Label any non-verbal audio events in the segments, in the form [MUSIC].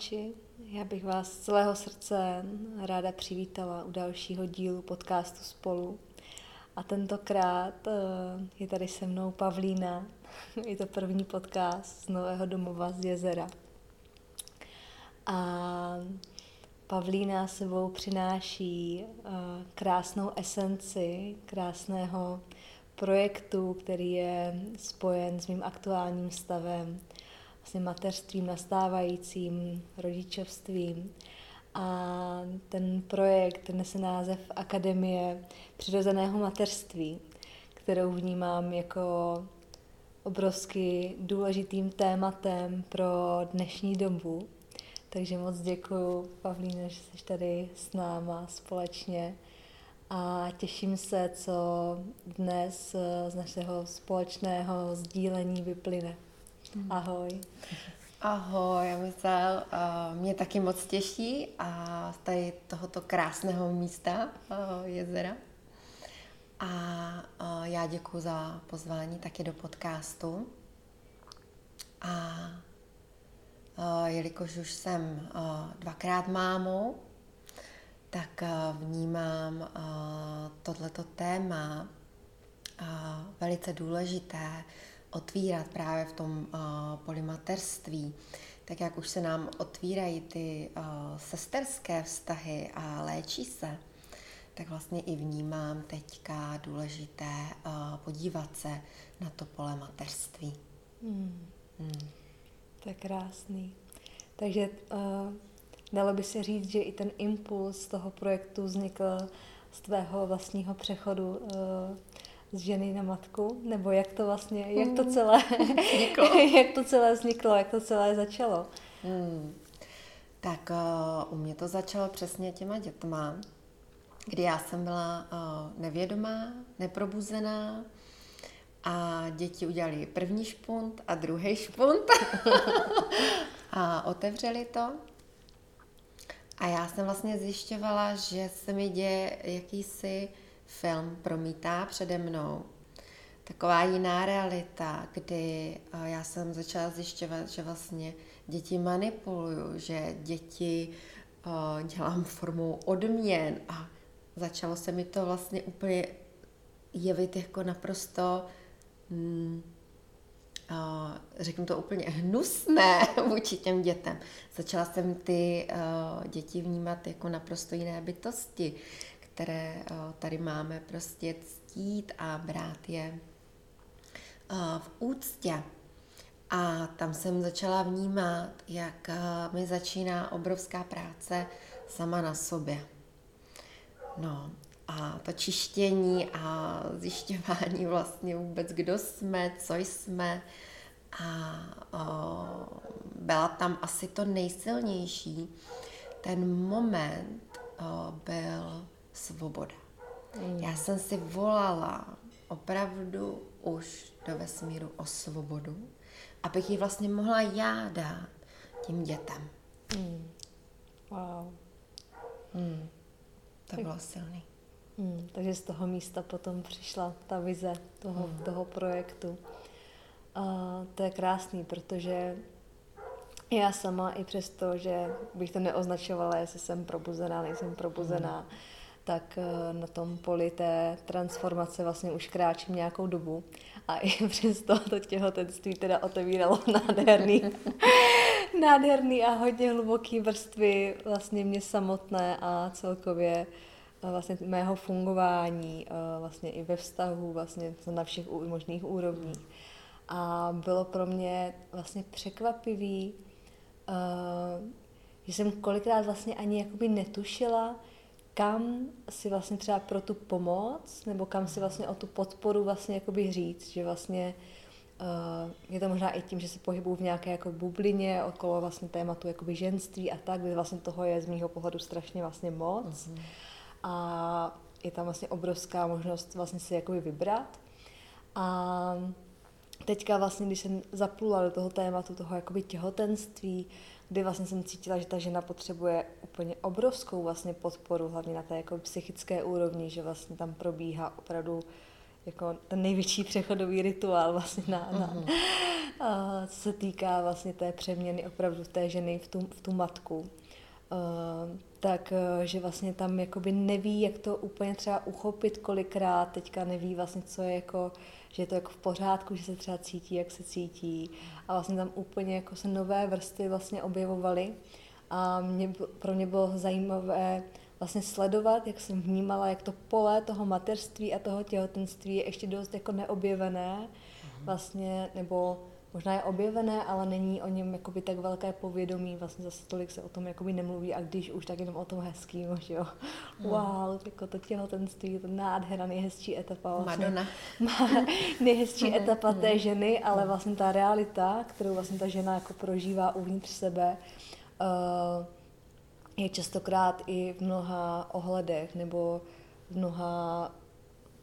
posluchači, já bych vás z celého srdce ráda přivítala u dalšího dílu podcastu Spolu. A tentokrát eh, je tady se mnou Pavlína. [LAUGHS] Je to první podcast z Nového domova z jezera. A Pavlína sebou přináší eh, krásnou esenci krásného projektu, který je spojen s mým aktuálním stavem, vlastně mateřstvím, nastávajícím, rodičovstvím. A ten projekt nese název Akademie přirozeného mateřství, kterou vnímám jako obrovsky důležitým tématem pro dnešní dobu. Takže moc děkuji, Pavlína, že jsi tady s náma společně a těším se, co dnes z našeho společného sdílení vyplyne. Ahoj. Ahoj, Amisel. Mě taky moc těší a tady tohoto krásného místa jezera. A já děkuji za pozvání taky do podcastu. A jelikož už jsem dvakrát mámou, tak vnímám tohleto téma velice důležité, otvírat právě v tom uh, polymaterství, tak jak už se nám otvírají ty uh, sesterské vztahy a léčí se, tak vlastně i vnímám teďka důležité uh, podívat se na to pole mateřství. Hmm. Hmm. To je krásný. Takže uh, dalo by se říct, že i ten impuls toho projektu vznikl z tvého vlastního přechodu uh, z ženy na matku, nebo jak to vlastně, jak to hmm. celé vzniklo, [LAUGHS] jak to celé vzniklo, jak to celé začalo? Hmm. Tak uh, u mě to začalo přesně těma dětma, kdy já jsem byla uh, nevědomá, neprobuzená a děti udělali první špunt a druhý špunt [LAUGHS] a otevřeli to. A já jsem vlastně zjišťovala, že se mi děje jakýsi film promítá přede mnou. Taková jiná realita, kdy eh, já jsem začala zjišťovat, že vlastně děti manipuluju, že děti uh, dělám formou odměn a začalo se mi to vlastně úplně jevit jako naprosto mm, uh, řeknu to úplně hnusné [LAUGHS] vůči těm dětem. Začala jsem ty děti vnímat jako naprosto jiné bytosti, které eh, tady máme, prostě ctít a brát je eh, v úctě. A tam jsem začala vnímat, jak eh, mi začíná obrovská práce sama na sobě. No a to čištění a zjišťování vlastně vůbec, kdo jsme, co jsme. A o, byla tam asi to nejsilnější. Ten moment o, byl svoboda. Mm. Já jsem si volala opravdu už do vesmíru o svobodu, abych ji vlastně mohla já dát tím dětem. Mm. Wow. Mm. To tak, bylo silný. Mm, takže z toho místa potom přišla ta vize toho, mm. toho projektu. A to je krásný, protože já sama i přesto, že bych to neoznačovala, jestli jsem probuzená, nejsem probuzená, mm tak eh, na tom poli té transformace vlastně už kráčím nějakou dobu. A i [LAUGHS] přesto to těhotenství teda otevíralo [LAUGHS] nádherný, [LAUGHS] nádherný a hodně hluboký vrstvy vlastně mě samotné a celkově eh, vlastně mého fungování eh, vlastně i ve vztahu vlastně na všech možných úrovních. A bylo pro mě vlastně překvapivý, že jsem kolikrát vlastně ani jakoby netušila, kam si vlastně třeba pro tu pomoc, nebo kam si vlastně o tu podporu vlastně jakoby říct, že vlastně Uh, je to možná i tím, že se pohybuju v nějaké jako bublině okolo vlastně tématu jakoby ženství a tak, kde vlastně toho je z mýho pohledu strašně vlastně moc. Mm-hmm. A je tam vlastně obrovská možnost vlastně si jakoby vybrat. A teďka vlastně, když jsem zaplula do toho tématu toho jakoby těhotenství, kdy vlastně jsem cítila, že ta žena potřebuje úplně obrovskou vlastně podporu, hlavně na té jako psychické úrovni, že vlastně tam probíhá opravdu jako ten největší přechodový rituál vlastně na, na uh-huh. [LAUGHS] a, co se týká vlastně té přeměny opravdu té ženy v tu, v tu matku. Uh, tak, že vlastně tam jakoby neví, jak to úplně třeba uchopit kolikrát, teďka neví vlastně, co je jako, že je to jako v pořádku, že se třeba cítí, jak se cítí. A vlastně tam úplně jako se nové vrstvy vlastně objevovaly. A mě, pro mě bylo zajímavé vlastně sledovat, jak jsem vnímala, jak to pole toho materství a toho těhotenství je ještě dost jako neobjevené, mhm. vlastně, nebo možná je objevené, ale není o něm jakoby tak velké povědomí, vlastně zase tolik se o tom jakoby nemluví a když už, tak jenom o tom hezkým, že jo. Hmm. Wow, jako to těhotenství, to nádhera, nejhezčí etapa. Vlastně, Madonna. [LAUGHS] nejhezčí hmm. etapa té ženy, ale vlastně ta realita, kterou vlastně ta žena jako prožívá uvnitř sebe, uh, je častokrát i v mnoha ohledech nebo v mnoha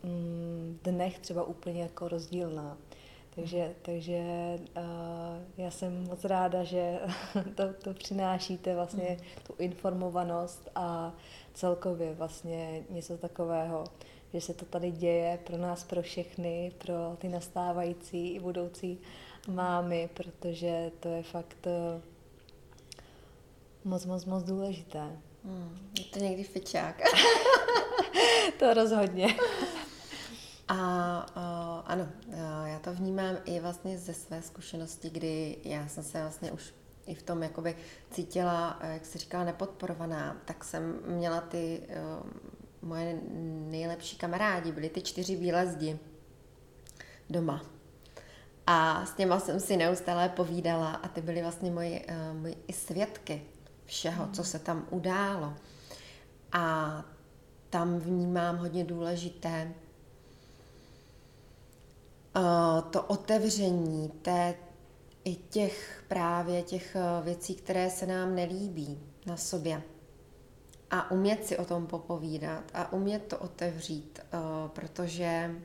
mm, dnech třeba úplně jako rozdílná. Takže, takže uh, já jsem moc ráda, že [LAUGHS] to, to přinášíte vlastně mm. tu informovanost a celkově vlastně něco takového, že se to tady děje pro nás, pro všechny, pro ty nastávající i budoucí mámy, protože to je fakt uh, moc, moc, moc důležité. Mm, je to někdy fičák. [LAUGHS] to rozhodně. [LAUGHS] A uh, ano, já to vnímám i vlastně ze své zkušenosti, kdy já jsem se vlastně už i v tom jakoby cítila, jak se říká, nepodporovaná, tak jsem měla ty uh, moje nejlepší kamarádi, byly ty čtyři bílé zdi doma. A s těma jsem si neustále povídala a ty byly vlastně moji, uh, moji i svědky všeho, co se tam událo. A tam vnímám hodně důležité uh, to otevření té, i těch právě těch uh, věcí, které se nám nelíbí na sobě. A umět si o tom popovídat a umět to otevřít, uh, protože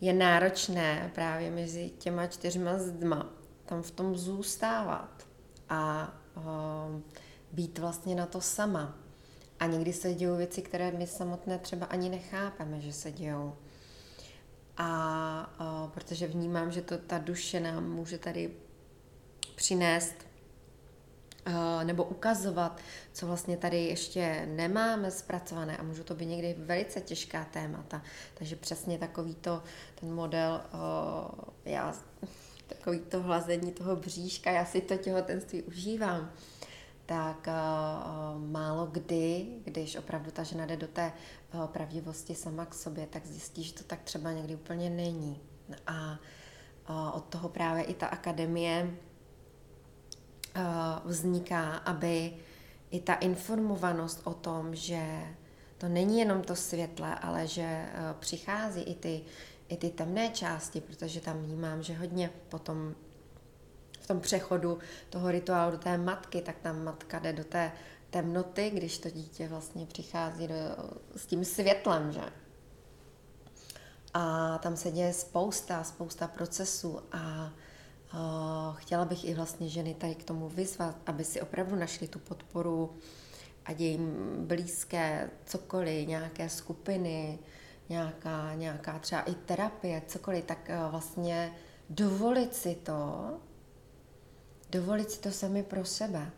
je náročné právě mezi těma čtyřma zdma tam v tom zůstávat a být vlastně na to sama. A někdy se dějou věci, které my samotné třeba ani nechápeme, že se dějou. A uh, protože vnímám, že to ta duše nám může tady přinést nebo ukazovat, co vlastně tady ještě nemáme zpracované a můžu to být někdy velice těžká témata. Takže přesně takový to, ten model, já takový to hlazení toho bříška, já si to těhotenství užívám, tak málo kdy, když opravdu ta žena jde do té pravdivosti sama k sobě, tak zjistí, že to tak třeba někdy úplně není. A od toho právě i ta akademie vzniká, aby i ta informovanost o tom, že to není jenom to světle, ale že uh, přichází i ty i ty temné části, protože tam vnímám, že hodně potom v tom přechodu toho rituálu do té matky, tak tam matka jde do té temnoty, když to dítě vlastně přichází do, s tím světlem, že? A tam se děje spousta, spousta procesů a uh, chtěla bych i vlastně ženy tady k tomu vyzvat, aby si opravdu našli tu podporu, ať jim blízké cokoliv, nějaké skupiny, nějaká, nějaká třeba i terapie, cokoliv, tak eh, vlastně dovolit si to, dovolit si to sami pro sebe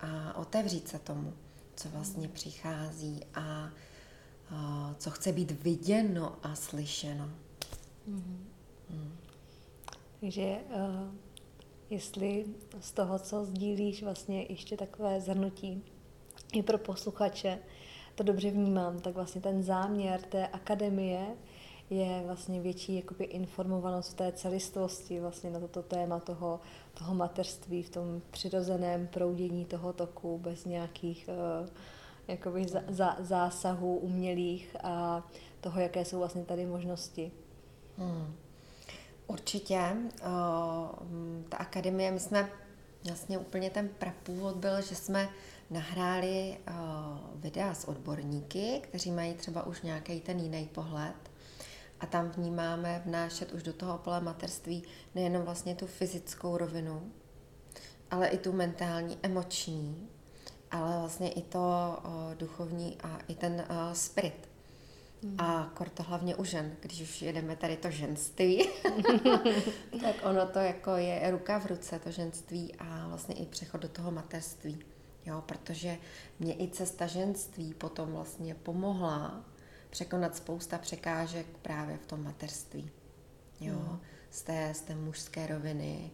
a otevřít se tomu, co vlastně přichází a, a co chce být viděno a slyšeno. Mm-hmm. Mm. Takže uh, jestli z toho, co sdílíš, vlastně ještě takové zhrnutí i pro posluchače, to dobře vnímám, tak vlastně ten záměr té akademie je vlastně větší jakoby informovanost v té celistvosti vlastně na toto téma toho, toho mateřství v tom přirozeném proudění toho toku bez nějakých uh, jakoby za, za, zásahů umělých a toho, jaké jsou vlastně tady možnosti. Hmm. Určitě. Ta akademie, my jsme vlastně úplně ten prapůvod byl, že jsme nahráli videa s odborníky, kteří mají třeba už nějaký ten jiný pohled a tam vnímáme vnášet už do toho pole materství nejenom vlastně tu fyzickou rovinu, ale i tu mentální, emoční, ale vlastně i to o, duchovní a i ten o, spirit. Mm. A kor to hlavně u žen, když už jedeme tady to ženství, [LAUGHS] tak ono to jako je ruka v ruce, to ženství a vlastně i přechod do toho materství. Jo, protože mě i cesta ženství potom vlastně pomohla překonat spousta překážek právě v tom materství. Jo, mm. z, té, z té mužské roviny,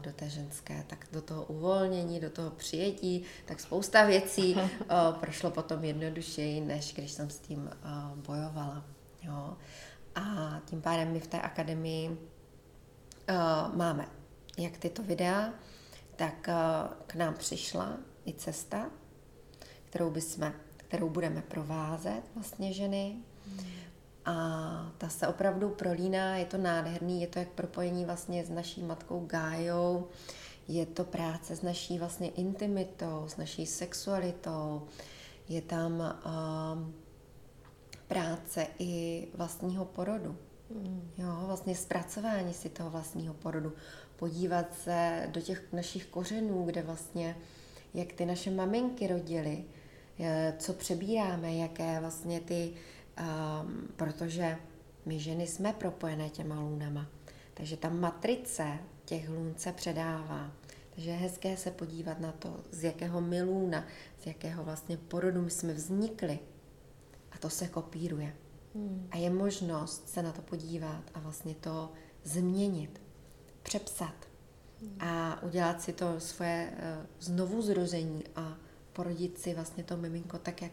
do té ženské, tak do toho uvolnění, do toho přijetí, tak spousta věcí [LAUGHS] prošlo potom jednodušeji, než když jsem s tím bojovala. Jo. A tím pádem my v té akademii máme jak tyto videa, tak k nám přišla i cesta, kterou, bychom, kterou budeme provázet vlastně ženy. A ta se opravdu prolíná, je to nádherný, je to jak propojení vlastně s naší matkou Gájou, je to práce s naší vlastně intimitou, s naší sexualitou, je tam uh, práce i vlastního porodu. Mm. Jo, vlastně zpracování si toho vlastního porodu, podívat se do těch našich kořenů, kde vlastně, jak ty naše maminky rodily, co přebíráme, jaké vlastně ty um, protože my ženy jsme propojené těma lůnama. Takže ta matrice těch lůn se předává. Takže je hezké se podívat na to, z jakého milůna, z jakého vlastně porodu my jsme vznikli. A to se kopíruje. Hmm. A je možnost se na to podívat a vlastně to změnit, přepsat hmm. a udělat si to svoje uh, znovu zrození a porodit si vlastně to miminko tak, jak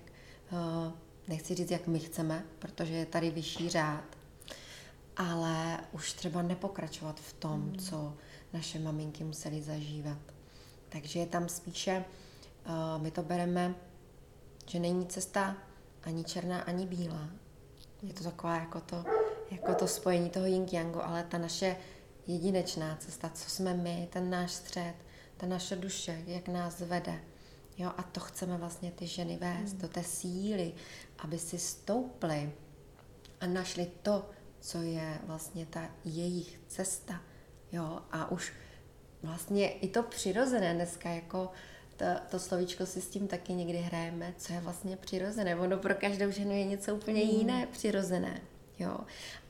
uh, nechci říct, jak my chceme, protože je tady vyšší řád, ale už třeba nepokračovat v tom, mm. co naše maminky museli zažívat. Takže je tam spíše, uh, my to bereme, že není cesta ani černá, ani bílá. Je to taková jako to, jako to spojení toho yin yangu, ale ta naše jedinečná cesta, co jsme my, ten náš střed, ta naše duše, jak nás vede, Jo, a to chceme vlastně ty ženy vést hmm. do té síly, aby si stouply a našli to, co je vlastně ta jejich cesta. Jo, a už vlastně i to přirozené dneska jako to, to slovíčko si s tím taky někdy hrajeme, co je vlastně přirozené. Ono pro každou ženu je něco úplně hmm. jiné přirozené. Jo?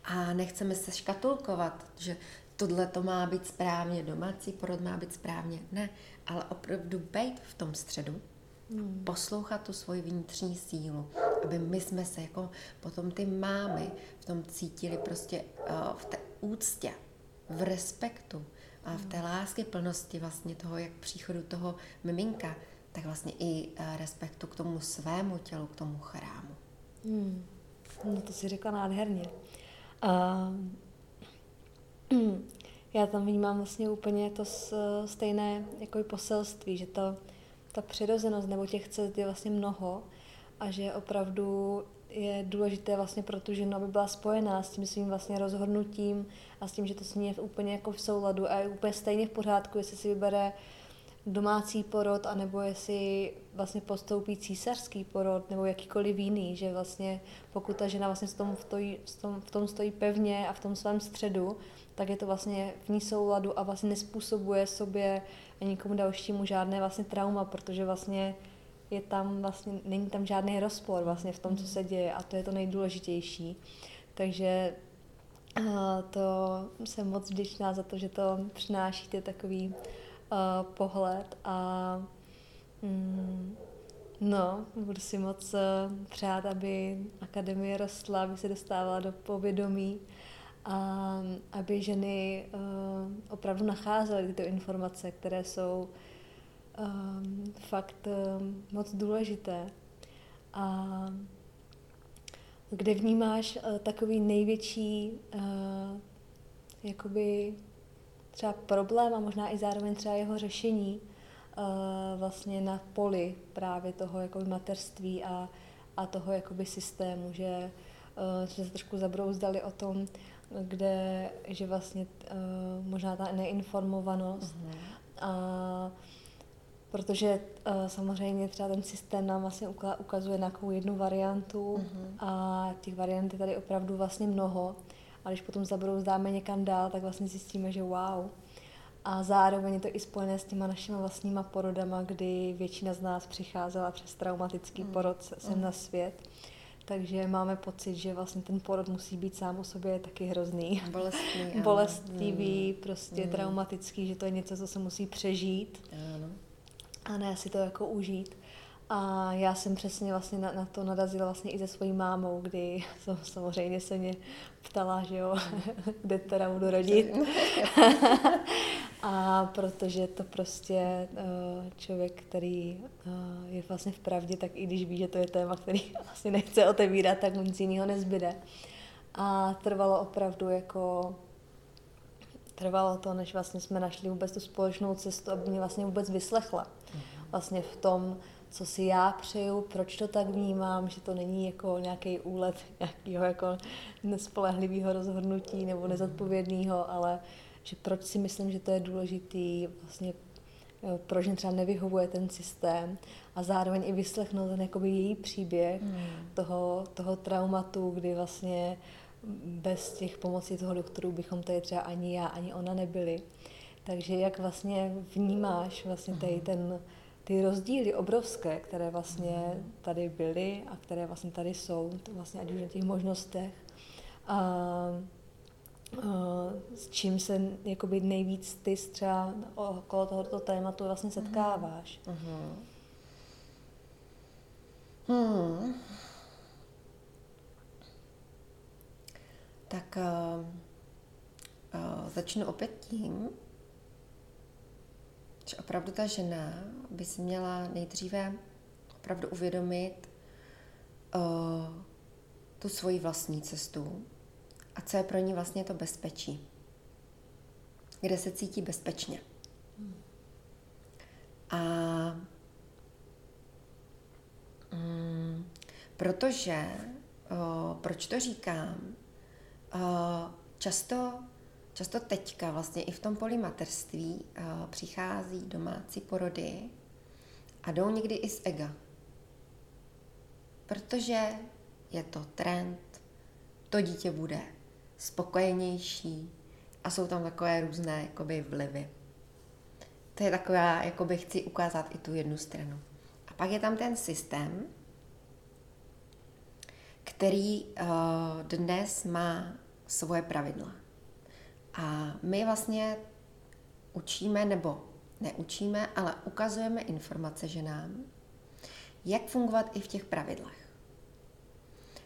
A nechceme se škatulkovat, že tohle to má být správně, domácí porod má být správně. Ne, ale opravdu být v tom středu, hmm. poslouchat tu svoji vnitřní sílu, aby my jsme se jako potom ty mámy v tom cítili prostě uh, v té úctě, v respektu a v té hmm. lásky plnosti vlastně toho, jak příchodu toho miminka, tak vlastně i uh, respektu k tomu svému tělu, k tomu chrámu. Hmm. No to si řekla nádherně. Uh, já tam vnímám vlastně úplně to stejné jako poselství, že to, ta přirozenost nebo těch cest je vlastně mnoho a že opravdu je důležité vlastně pro tu ženu, aby byla spojená s tím svým vlastně rozhodnutím a s tím, že to s ní je úplně jako v souladu a je úplně stejně v pořádku, jestli si vybere domácí porod, anebo jestli vlastně postoupí císařský porod, nebo jakýkoliv jiný, že vlastně pokud ta žena vlastně v tom, v tom, v tom stojí pevně a v tom svém středu, tak je to vlastně v ní souladu a vlastně nespůsobuje sobě a nikomu dalšímu žádné vlastně trauma, protože vlastně je tam vlastně, není tam žádný rozpor vlastně v tom, co se děje a to je to nejdůležitější. Takže to jsem moc vděčná za to, že to přinášíte takový uh, pohled a mm, no, budu si moc uh, přát, aby akademie rostla, aby se dostávala do povědomí a aby ženy uh, opravdu nacházely tyto informace, které jsou um, fakt um, moc důležité. A kde vnímáš takový největší jakoby třeba problém a možná i zároveň třeba jeho řešení vlastně na poli právě toho jakoby materství a, a toho jakoby systému, že, že se trošku zabrouzdali o tom, kde, že vlastně uh, možná ta neinformovanost uh-huh. a protože uh, samozřejmě třeba ten systém nám vlastně ukazuje nějakou jednu variantu uh-huh. a těch variant je tady opravdu vlastně mnoho. A když potom zabrouzdáme někam dál, tak vlastně zjistíme, že wow. A zároveň je to i spojené s těma našimi vlastníma porodama, kdy většina z nás přicházela přes traumatický uh-huh. porod sem uh-huh. na svět. Takže máme pocit, že vlastně ten porod musí být sám o sobě taky hrozný. Bolestný. [LAUGHS] Bolestivý, mm. prostě mm. traumatický, že to je něco, co se musí přežít. Ano. A ne si to jako užít. A já jsem přesně vlastně na, na to narazila vlastně i se svojí mámou, kdy [LAUGHS] jsem, samozřejmě se mě ptala, že jo, [LAUGHS] kde teda budu rodit. [LAUGHS] a protože to prostě eh, člověk, který eh, je vlastně v pravdě, tak i když ví, že to je téma, který asi nechce otevírat, tak mu nic jiného nezbyde. A trvalo opravdu jako trvalo to, než vlastně jsme našli vůbec tu společnou cestu, aby mě vlastně vůbec vyslechla. Mhm. Vlastně v tom, co si já přeju, proč to tak vnímám, že to není jako nějaký úlet [LAUGHS] nějakého jako nespolehlivého rozhodnutí nebo nezodpovědného, ale že proč si myslím, že to je důležitý, vlastně eh, proč mě třeba nevyhovuje ten systém a zároveň i vyslechnout ten jakoby její příběh hmm. toho, toho traumatu, kdy vlastně bez těch pomocí toho doktoru bychom tady třeba ani já, ani ona nebyli. Takže jak vlastně vnímáš vlastně tady hmm. ten ty rozdíly obrovské, které vlastně tady byly a které vlastně tady jsou, to vlastně ať už na těch možnostech, a, a s čím se jakoby nejvíc ty třeba okolo tohoto tématu vlastně setkáváš. Uh-huh. Hmm. Tak uh, uh, začnu opět tím, že opravdu ta žena by si měla nejdříve opravdu uvědomit uh, tu svoji vlastní cestu a co je pro ní vlastně to bezpečí. Kde se cítí bezpečně. A mm, protože, uh, proč to říkám, uh, často Často teďka vlastně i v tom polimaterství uh, přichází domácí porody a jdou někdy i z ega. Protože je to trend, to dítě bude spokojenější a jsou tam takové různé jakoby, vlivy. To je taková, jakoby chci ukázat i tu jednu stranu. A pak je tam ten systém, který uh, dnes má svoje pravidla. A my vlastně učíme, nebo neučíme, ale ukazujeme informace ženám, jak fungovat i v těch pravidlech.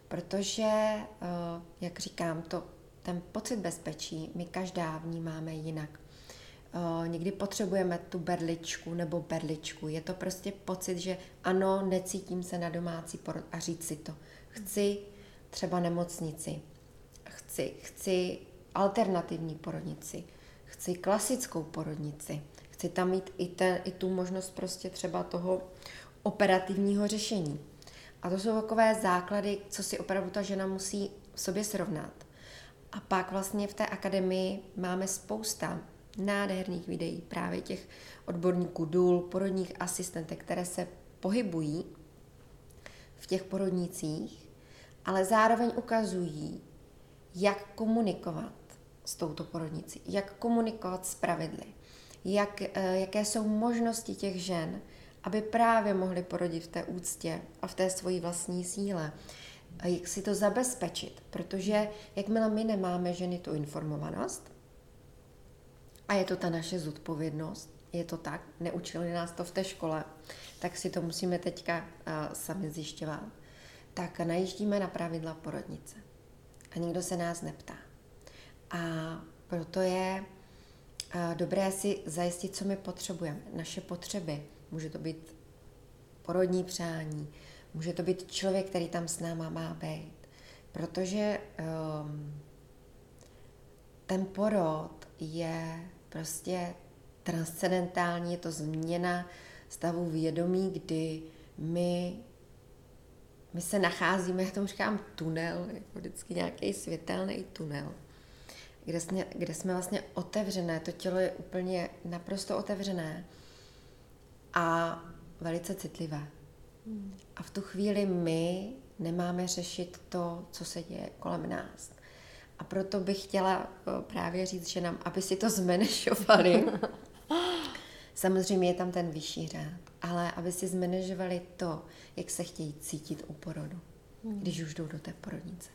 Protože, eh, jak říkám, to, ten pocit bezpečí my každá vnímáme jinak. Eh, někdy potřebujeme tu berličku nebo berličku. Je to prostě pocit, že ano, necítím se na domácí porod a říct si to. Chci třeba nemocnici. Chci, chci alternativní porodnici, chci klasickou porodnici, chci tam mít i, ten, i tu možnost prostě třeba toho operativního řešení. A to jsou takové základy, co si opravdu ta žena musí v sobě srovnat. A pak vlastně v té akademii máme spousta nádherných videí právě těch odborníků důl, porodních asistentek, které se pohybují v těch porodnicích, ale zároveň ukazují, jak komunikovat s touto porodnicí, jak komunikovat s pravidly, jak, eh, jaké jsou možnosti těch žen, aby právě mohly porodit v té úctě a v té svojí vlastní síle. Jak si to zabezpečit, protože jakmile my nemáme ženy tu informovanost, a je to ta naše zodpovědnost, je to tak, neučili nás to v té škole, tak si to musíme teďka uh, sami zjišťovat, tak najíždíme na pravidla porodnice. A nikdo se nás neptá. A proto je dobré si zajistit, co my potřebujeme. Naše potřeby. Může to být porodní přání, může to být člověk, který tam s náma má být. Protože um, ten porod je prostě transcendentální, je to změna stavu vědomí, kdy my, my se nacházíme, já tomu říkám tunel, jako vždycky nějaký světelný tunel kde jsme, kde jsme vlastně otevřené, to tělo je úplně naprosto otevřené a velice citlivé. Hmm. A v tu chvíli my nemáme řešit to, co se děje kolem nás. A proto bych chtěla právě říct že nám, aby si to zmenešovali. [LAUGHS] Samozřejmě je tam ten vyšší řád, ale aby si zmanéžovali to, jak se chtějí cítit u porodu, hmm. když už jdou do té porodnice.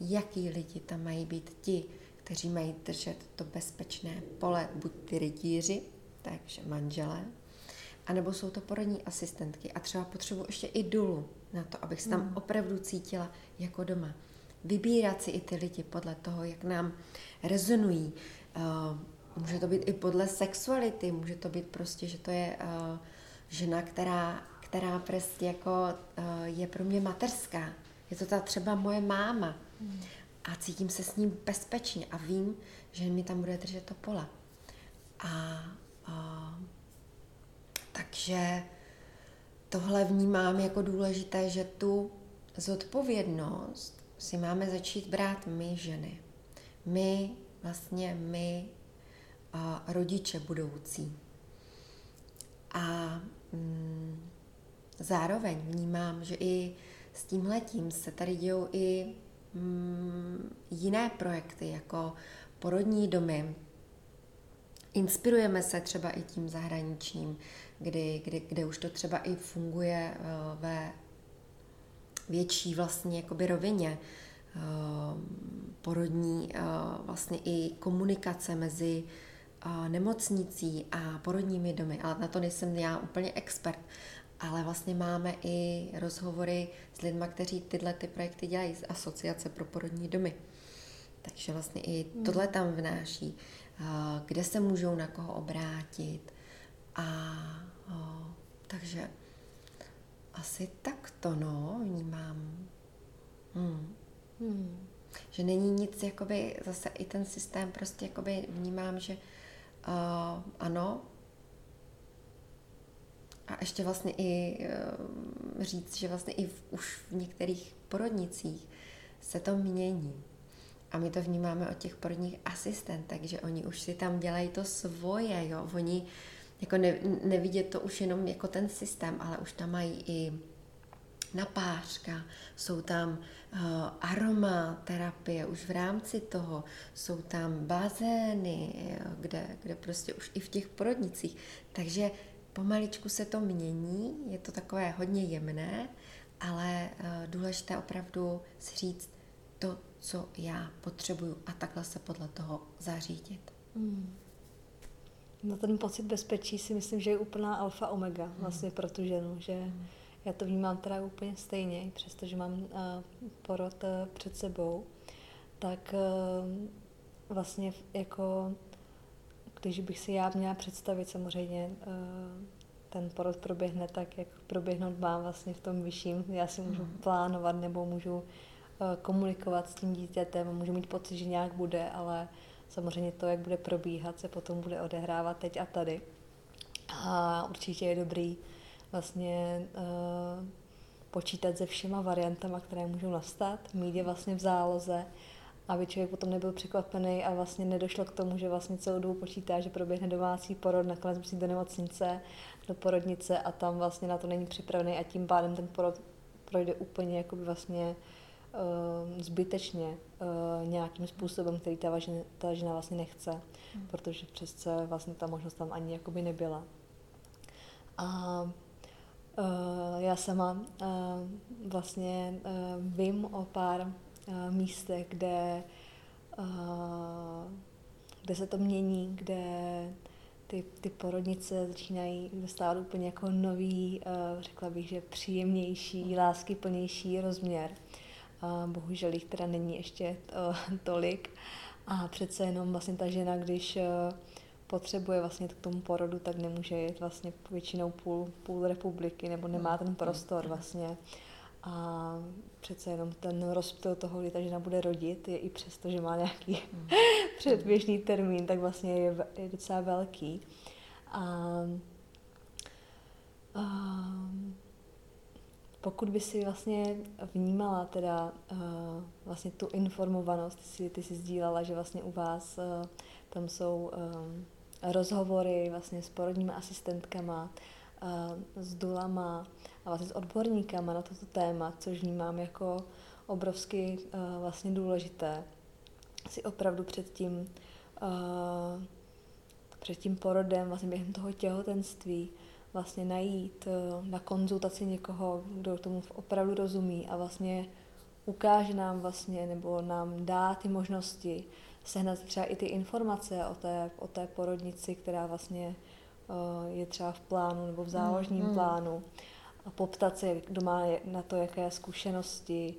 Jaký lidi tam mají být ti, kteří mají držet to bezpečné pole, buď ty rytíři, takže manželé, anebo jsou to porodní asistentky a třeba potřebuji ještě i dulu na to, abych se tam hmm. opravdu cítila jako doma. Vybírat si i ty lidi podle toho, jak nám rezonují. Uh, může to být i podle sexuality, může to být prostě, že to je uh, žena, která, která prostě jako uh, je pro mě mateřská. Je to ta třeba moje máma. Hmm. A cítím se s ním bezpečně a vím, že mi tam bude držet to pole. A uh, takže tohle vnímám jako důležité, že tu zodpovědnost si máme začít brát my ženy. My, vlastně my, a rodiče budoucí. A mm, zároveň vnímám, že i s tímhletím se tady dějou i mm, jiné projekty, jako porodní domy. Inspirujeme se třeba i tím zahraničním, kdy, kdy, kde už to třeba i funguje uh, ve větší vlastně jakoby rovině uh, porodní, uh, vlastně i komunikace mezi nemocnicí a porodními domy, ale na to nejsem já úplně expert, ale vlastně máme i rozhovory s lidmi, kteří tyhle ty projekty dělají z Asociace pro porodní domy. Takže vlastně i tohle tam vnáší, kde se můžou na koho obrátit. A o, takže asi takto, no, vnímám. Hmm. Hmm. Že není nic, jakoby, zase i ten systém prostě jakoby vnímám, že uh, ano, a ještě vlastně i uh, říct, že vlastně i v, už v některých porodnicích se to mění. A my to vnímáme od těch porodních asistentek, že oni už si tam dělají to svoje, jo. Oni jako ne, nevidět to už jenom jako ten systém, ale už tam mají i napářka, jsou tam uh, aromaterapie už v rámci toho, jsou tam bazény, kde, kde prostě už i v těch porodnicích. Takže pomaličku se to mění, je to takové hodně jemné, ale uh, důležité opravdu si říct to, co já potřebuju a takhle se podle toho zařídit. Mm. No ten pocit bezpečí si myslím, že je úplná alfa omega hmm. vlastně pro tu ženu, že hmm. já to vnímám teda úplně stejně, přestože mám uh, porod uh, před sebou, tak uh, vlastně jako když bych si já měla představit samozřejmě uh, ten porod proběhne tak, jak proběhnout má vlastně v tom vyšším. Já si můžu hmm. plánovat nebo můžu uh, komunikovat s tím dítětem, můžu mít pocit, že nějak bude, ale Samozřejmě to, jak bude probíhat, se potom bude odehrávat teď a tady. A určitě je dobrý vlastně uh, počítat se všema variantama, které můžou nastat, mít je vlastně v záloze, aby člověk potom nebyl překvapený a vlastně nedošlo k tomu, že vlastně celou dobu počítá, že proběhne domácí porod, nakonec musí do nemocnice, do porodnice a tam vlastně na to není připravený a tím pádem ten porod projde úplně jako vlastně uh, zbytečně uh, nějakým způsobem, který ta, važina, ta žena vlastně nechce, hmm. protože přece vlastně ta možnost tam ani jakoby nebyla. A uh, já sama uh, vlastně uh, vím o pár místech, kde, uh, kde se to mění, kde ty, ty porodnice začínají dostávat úplně jako nový, uh, řekla bych, že příjemnější, láskyplnější rozměr bohužel jich teda není ještě [LAUGHS] tolik. A přece jenom vlastně ta žena, když potřebuje vlastně k tomu porodu, tak nemůže jít vlastně většinou půl, půl republiky, nebo nemá ten prostor vlastně. A přece jenom ten rozptyl toho, kdy ta žena bude rodit, je i přesto, že má nějaký mm. [LAUGHS] předběžný termín, tak vlastně je, je docela velký. A, a pokud by si vlastně vnímala teda uh, vlastně tu informovanost, ty si, ty si sdílela, že vlastně u vás uh, tam jsou um, rozhovory vlastně s porodními asistentkama, s dulama a vlastně s odborníkama na toto téma, což vnímám jako obrovsky uh, vlastně důležité. Si opravdu před tím, uh, před tím porodem, vlastně během toho těhotenství, vlastně najít uh, na konzultaci někoho, kdo tomu opravdu rozumí a vlastně ukáže nám vlastně, nebo nám dá ty možnosti sehnat třeba i ty informace o té, o té porodnici, která vlastně je třeba v plánu nebo v záložním mm, plánu a poptat se, kdo má na to jaké zkušenosti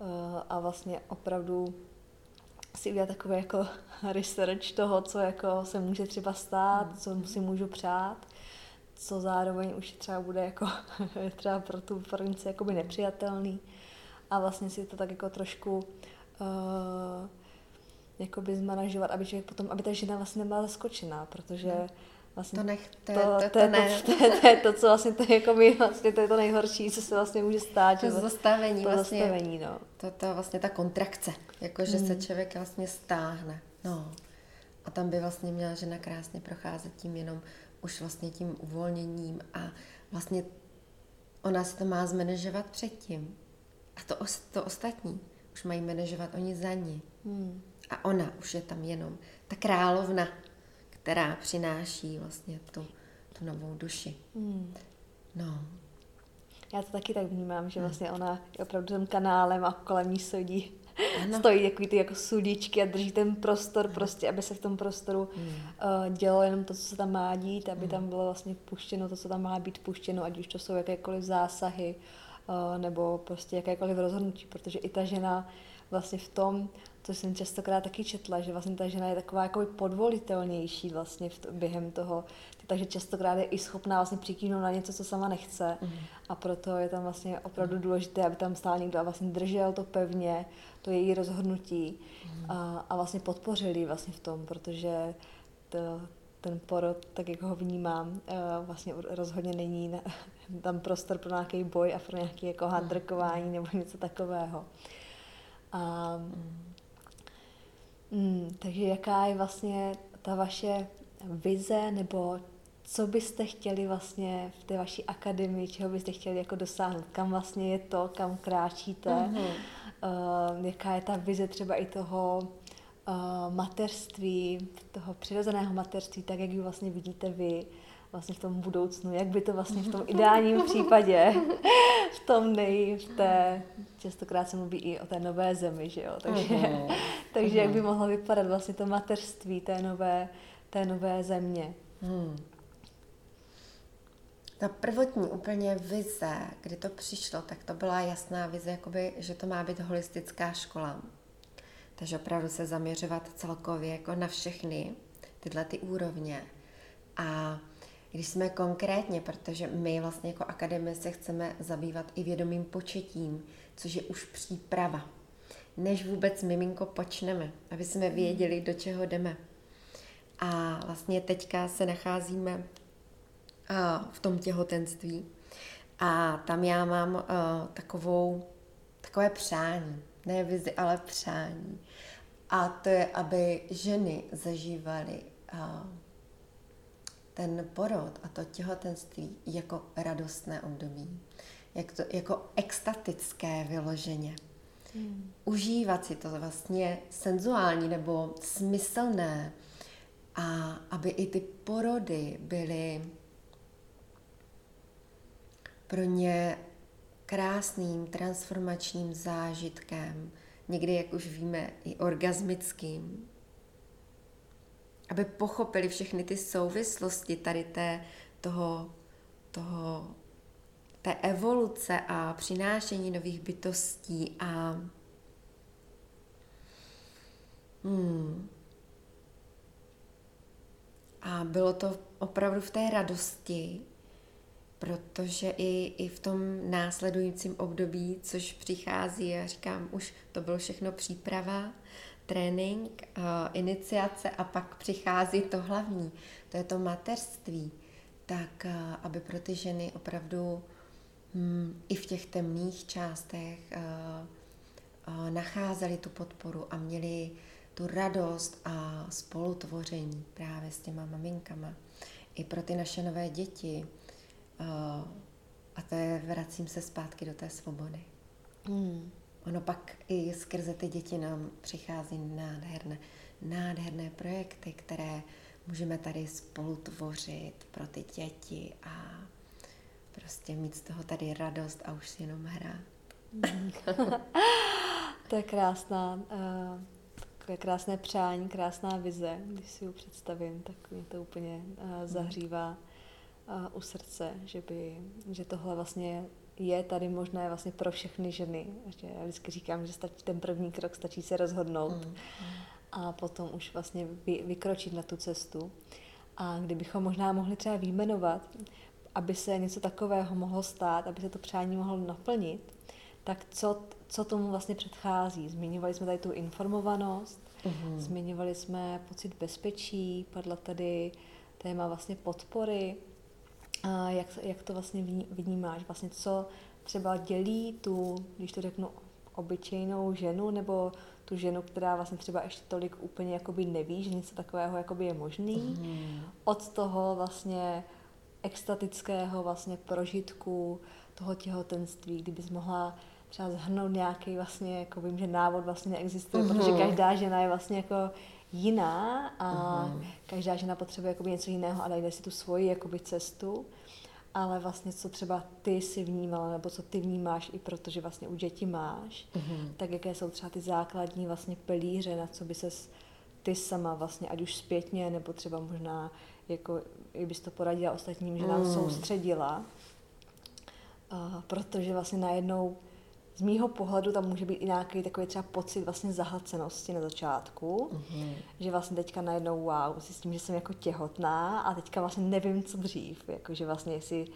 uh, a vlastně opravdu si udělat takové jako [LAUGHS] research toho, co jako se může třeba stát, mm. co si můžu přát, co zároveň už třeba bude jako [LAUGHS] třeba pro tu porodnici jakoby nepřijatelný a vlastně si to tak jako trošku uh, jakoby zmanažovat, aby člověk potom, aby ta žena vlastně nebyla zaskočená, protože no. Vlastně to, nech, to, to, to, to, to, ne. [LAUGHS] to, to, to, je to, co vlastně to je, jako my, vlastně to je to nejhorší, co se vlastně může stát. To zastavení, to vlastně, zastavení, no. to, to vlastně ta kontrakce, jako že hmm. se člověk vlastně stáhne. No. A tam by vlastně měla žena krásně procházet tím jenom už vlastně tím uvolněním a vlastně ona si to má zmanežovat předtím. A to, to ostatní už mají manažovat oni za ní. Hmm. A ona už je tam jenom ta královna, která přináší vlastně tu, tu novou duši. Hmm. No. Já to taky tak vnímám, že vlastně ona je opravdu tím kanálem a kolem ní sodí ano. stojí takový ty jako sudičky a drží ten prostor prostě, aby se v tom prostoru hmm. uh, dělo jenom to, co se tam má dít, aby hmm. tam bylo vlastně puštěno to, co tam má být puštěno, ať už to jsou jakékoliv zásahy uh, nebo prostě jakékoliv rozhodnutí, protože i ta žena vlastně v tom, co jsem častokrát taky četla, že vlastně ta žena je taková jako podvolitelnější vlastně v to, během toho, takže častokrát je i schopná vlastně přikývnout na něco, co sama nechce mm. a proto je tam vlastně opravdu důležité, aby tam stál někdo a vlastně držel to pevně, to její rozhodnutí mm. a, a vlastně podpořili vlastně v tom, protože to, ten porod, tak jak ho vnímám, eh, vlastně rozhodně není [LAUGHS] tam prostor pro nějaký boj a pro nějaké jako handrkování nebo něco takového. A, mm, takže jaká je vlastně ta vaše vize, nebo co byste chtěli vlastně v té vaší akademii, čeho byste chtěli jako dosáhnout, kam vlastně je to, kam kráčíte, mm-hmm. uh, jaká je ta vize třeba i toho uh, mateřství, toho přirozeného mateřství, tak jak ji vlastně vidíte vy, vlastně v tom budoucnu, jak by to vlastně v tom [LAUGHS] ideálním případě, v tom nej, v té, častokrát se mluví i o té nové zemi, že jo, takže, uh-huh. [LAUGHS] takže jak by mohlo vypadat vlastně to mateřství té nové, té nové země. Hmm. Ta prvotní úplně vize, kdy to přišlo, tak to byla jasná vize, jakoby, že to má být holistická škola. Takže opravdu se zaměřovat celkově jako na všechny tyhle ty úrovně. A když jsme konkrétně, protože my vlastně jako akademie se chceme zabývat i vědomým početím, což je už příprava, než vůbec miminko počneme, aby jsme věděli, do čeho jdeme. A vlastně teďka se nacházíme v tom těhotenství a tam já mám takovou, takové přání, ne vizi, ale přání. A to je, aby ženy zažívaly ten porod a to těhotenství jako radostné období, jak to, jako extatické vyloženě. Hmm. Užívat si to vlastně senzuální nebo smyslné a aby i ty porody byly pro ně krásným transformačním zážitkem, někdy, jak už víme, i orgasmickým, aby pochopili všechny ty souvislosti tady té, toho, toho, té evoluce a přinášení nových bytostí a hmm, a bylo to opravdu v té radosti, protože i, i v tom následujícím období, což přichází, já říkám, už to bylo všechno příprava, trénink, uh, iniciace a pak přichází to hlavní, to je to mateřství, tak uh, aby pro ty ženy opravdu hm, i v těch temných částech uh, nacházeli tu podporu a měli tu radost a spolutvoření právě s těma maminkama. I pro ty naše nové děti. A to je, vracím se zpátky do té svobody. Mm. Ono pak i skrze ty děti nám přichází nádherné, nádherné projekty, které můžeme tady spolu tvořit pro ty děti a prostě mít z toho tady radost a už si jenom hrát. [LAUGHS] to je krásná, uh, krásné přání, krásná vize, když si ji představím, tak mě to úplně uh, zahřívá uh, u srdce, že, by, že tohle vlastně tady možné vlastně pro všechny ženy. Že já vždycky říkám, že stačí ten první krok, stačí se rozhodnout mm. a potom už vlastně vy, vykročit na tu cestu. A kdybychom možná mohli třeba výjmenovat, aby se něco takového mohlo stát, aby se to přání mohlo naplnit, tak co, co tomu vlastně předchází? Zmiňovali jsme tady tu informovanost, mm-hmm. zmiňovali jsme pocit bezpečí, padla tady téma vlastně podpory, a jak, jak to vlastně vnímáš? Vlastně co třeba dělí tu, když to řeknu, obyčejnou ženu, nebo tu ženu, která vlastně třeba ještě tolik úplně jakoby neví, že něco takového jakoby je možný, mm. od toho vlastně extatického vlastně prožitku toho těhotenství, kdybys mohla třeba zhrnout nějaký vlastně, jako vím, že návod vlastně neexistuje, mm. protože každá žena je vlastně jako jiná a mm. každá žena potřebuje jakoby něco jiného a najde si tu svoji jakoby cestu, ale vlastně co třeba ty si vnímala, nebo co ty vnímáš i protože vlastně u dětí máš, mm. tak jaké jsou třeba ty základní vlastně pilíře, na co by se ty sama vlastně, ať už zpětně, nebo třeba možná jako, i bys to poradila ostatním, že nám mm. soustředila, uh, protože vlastně najednou z mýho pohledu tam může být i nějaký takový třeba pocit vlastně zahlcenosti na začátku, mm-hmm. že vlastně teďka najednou wow, si s tím, že jsem jako těhotná a teďka vlastně nevím, co dřív, jako že vlastně jestli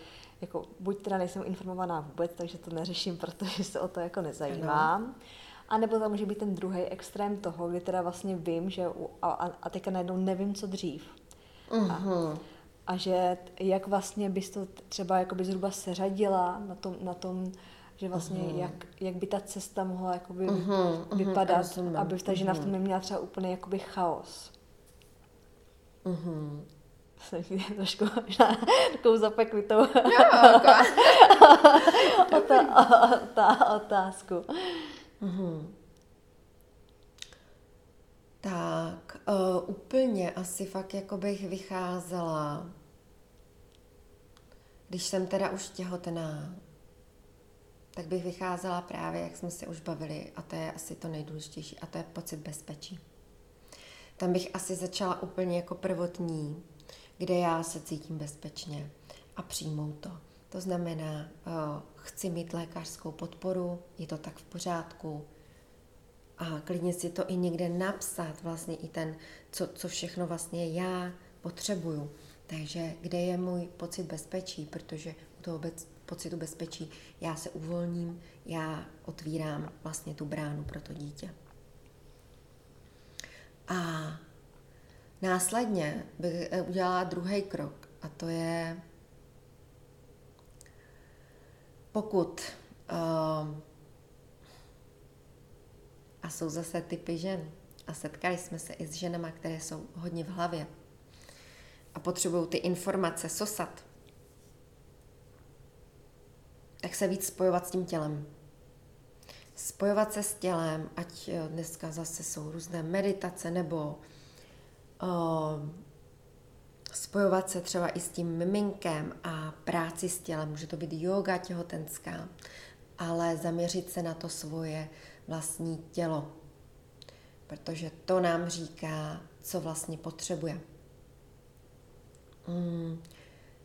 jako buď teda nejsem informovaná vůbec, takže to neřeším, [LAUGHS] protože se o to jako nezajímám, no. a nebo tam může být ten druhý extrém toho, kdy teda vlastně vím, že u, a, a teďka najednou nevím, co dřív. Mm-hmm. A, mhm. a že jak vlastně bys to třeba jakoby zhruba seřadila na tom, na tom že vlastně uh-huh. jak, jak by ta cesta mohla jakoby uh-huh, vypadat, uh-huh, aby ta žena uh-huh. v tom neměla třeba úplně jakoby chaos. Uh-huh. [LAUGHS] Jsem trošku možná takovou zapeklitou [LAUGHS] otázku. Uh-huh. Tak, uh, úplně asi fakt jako bych vycházela, když jsem teda už těhotná, tak bych vycházela právě, jak jsme si už bavili, a to je asi to nejdůležitější, a to je pocit bezpečí. Tam bych asi začala úplně jako prvotní, kde já se cítím bezpečně a přijmout to. To znamená, uh, chci mít lékařskou podporu, je to tak v pořádku, a klidně si to i někde napsat, vlastně i ten, co, co všechno vlastně já potřebuju. Takže kde je můj pocit bezpečí, protože u toho pocitu bezpečí, já se uvolním, já otvírám vlastně tu bránu pro to dítě. A následně bych eh, udělala druhý krok a to je, pokud uh, a jsou zase typy žen a setkali jsme se i s ženama, které jsou hodně v hlavě a potřebují ty informace sosat, tak se víc spojovat s tím tělem. Spojovat se s tělem, ať eh, dneska zase jsou různé meditace nebo uh, spojovat se třeba i s tím miminkem a práci s tělem. Může to být yoga těhotenská, ale zaměřit se na to svoje vlastní tělo, protože to nám říká, co vlastně potřebuje. Mm,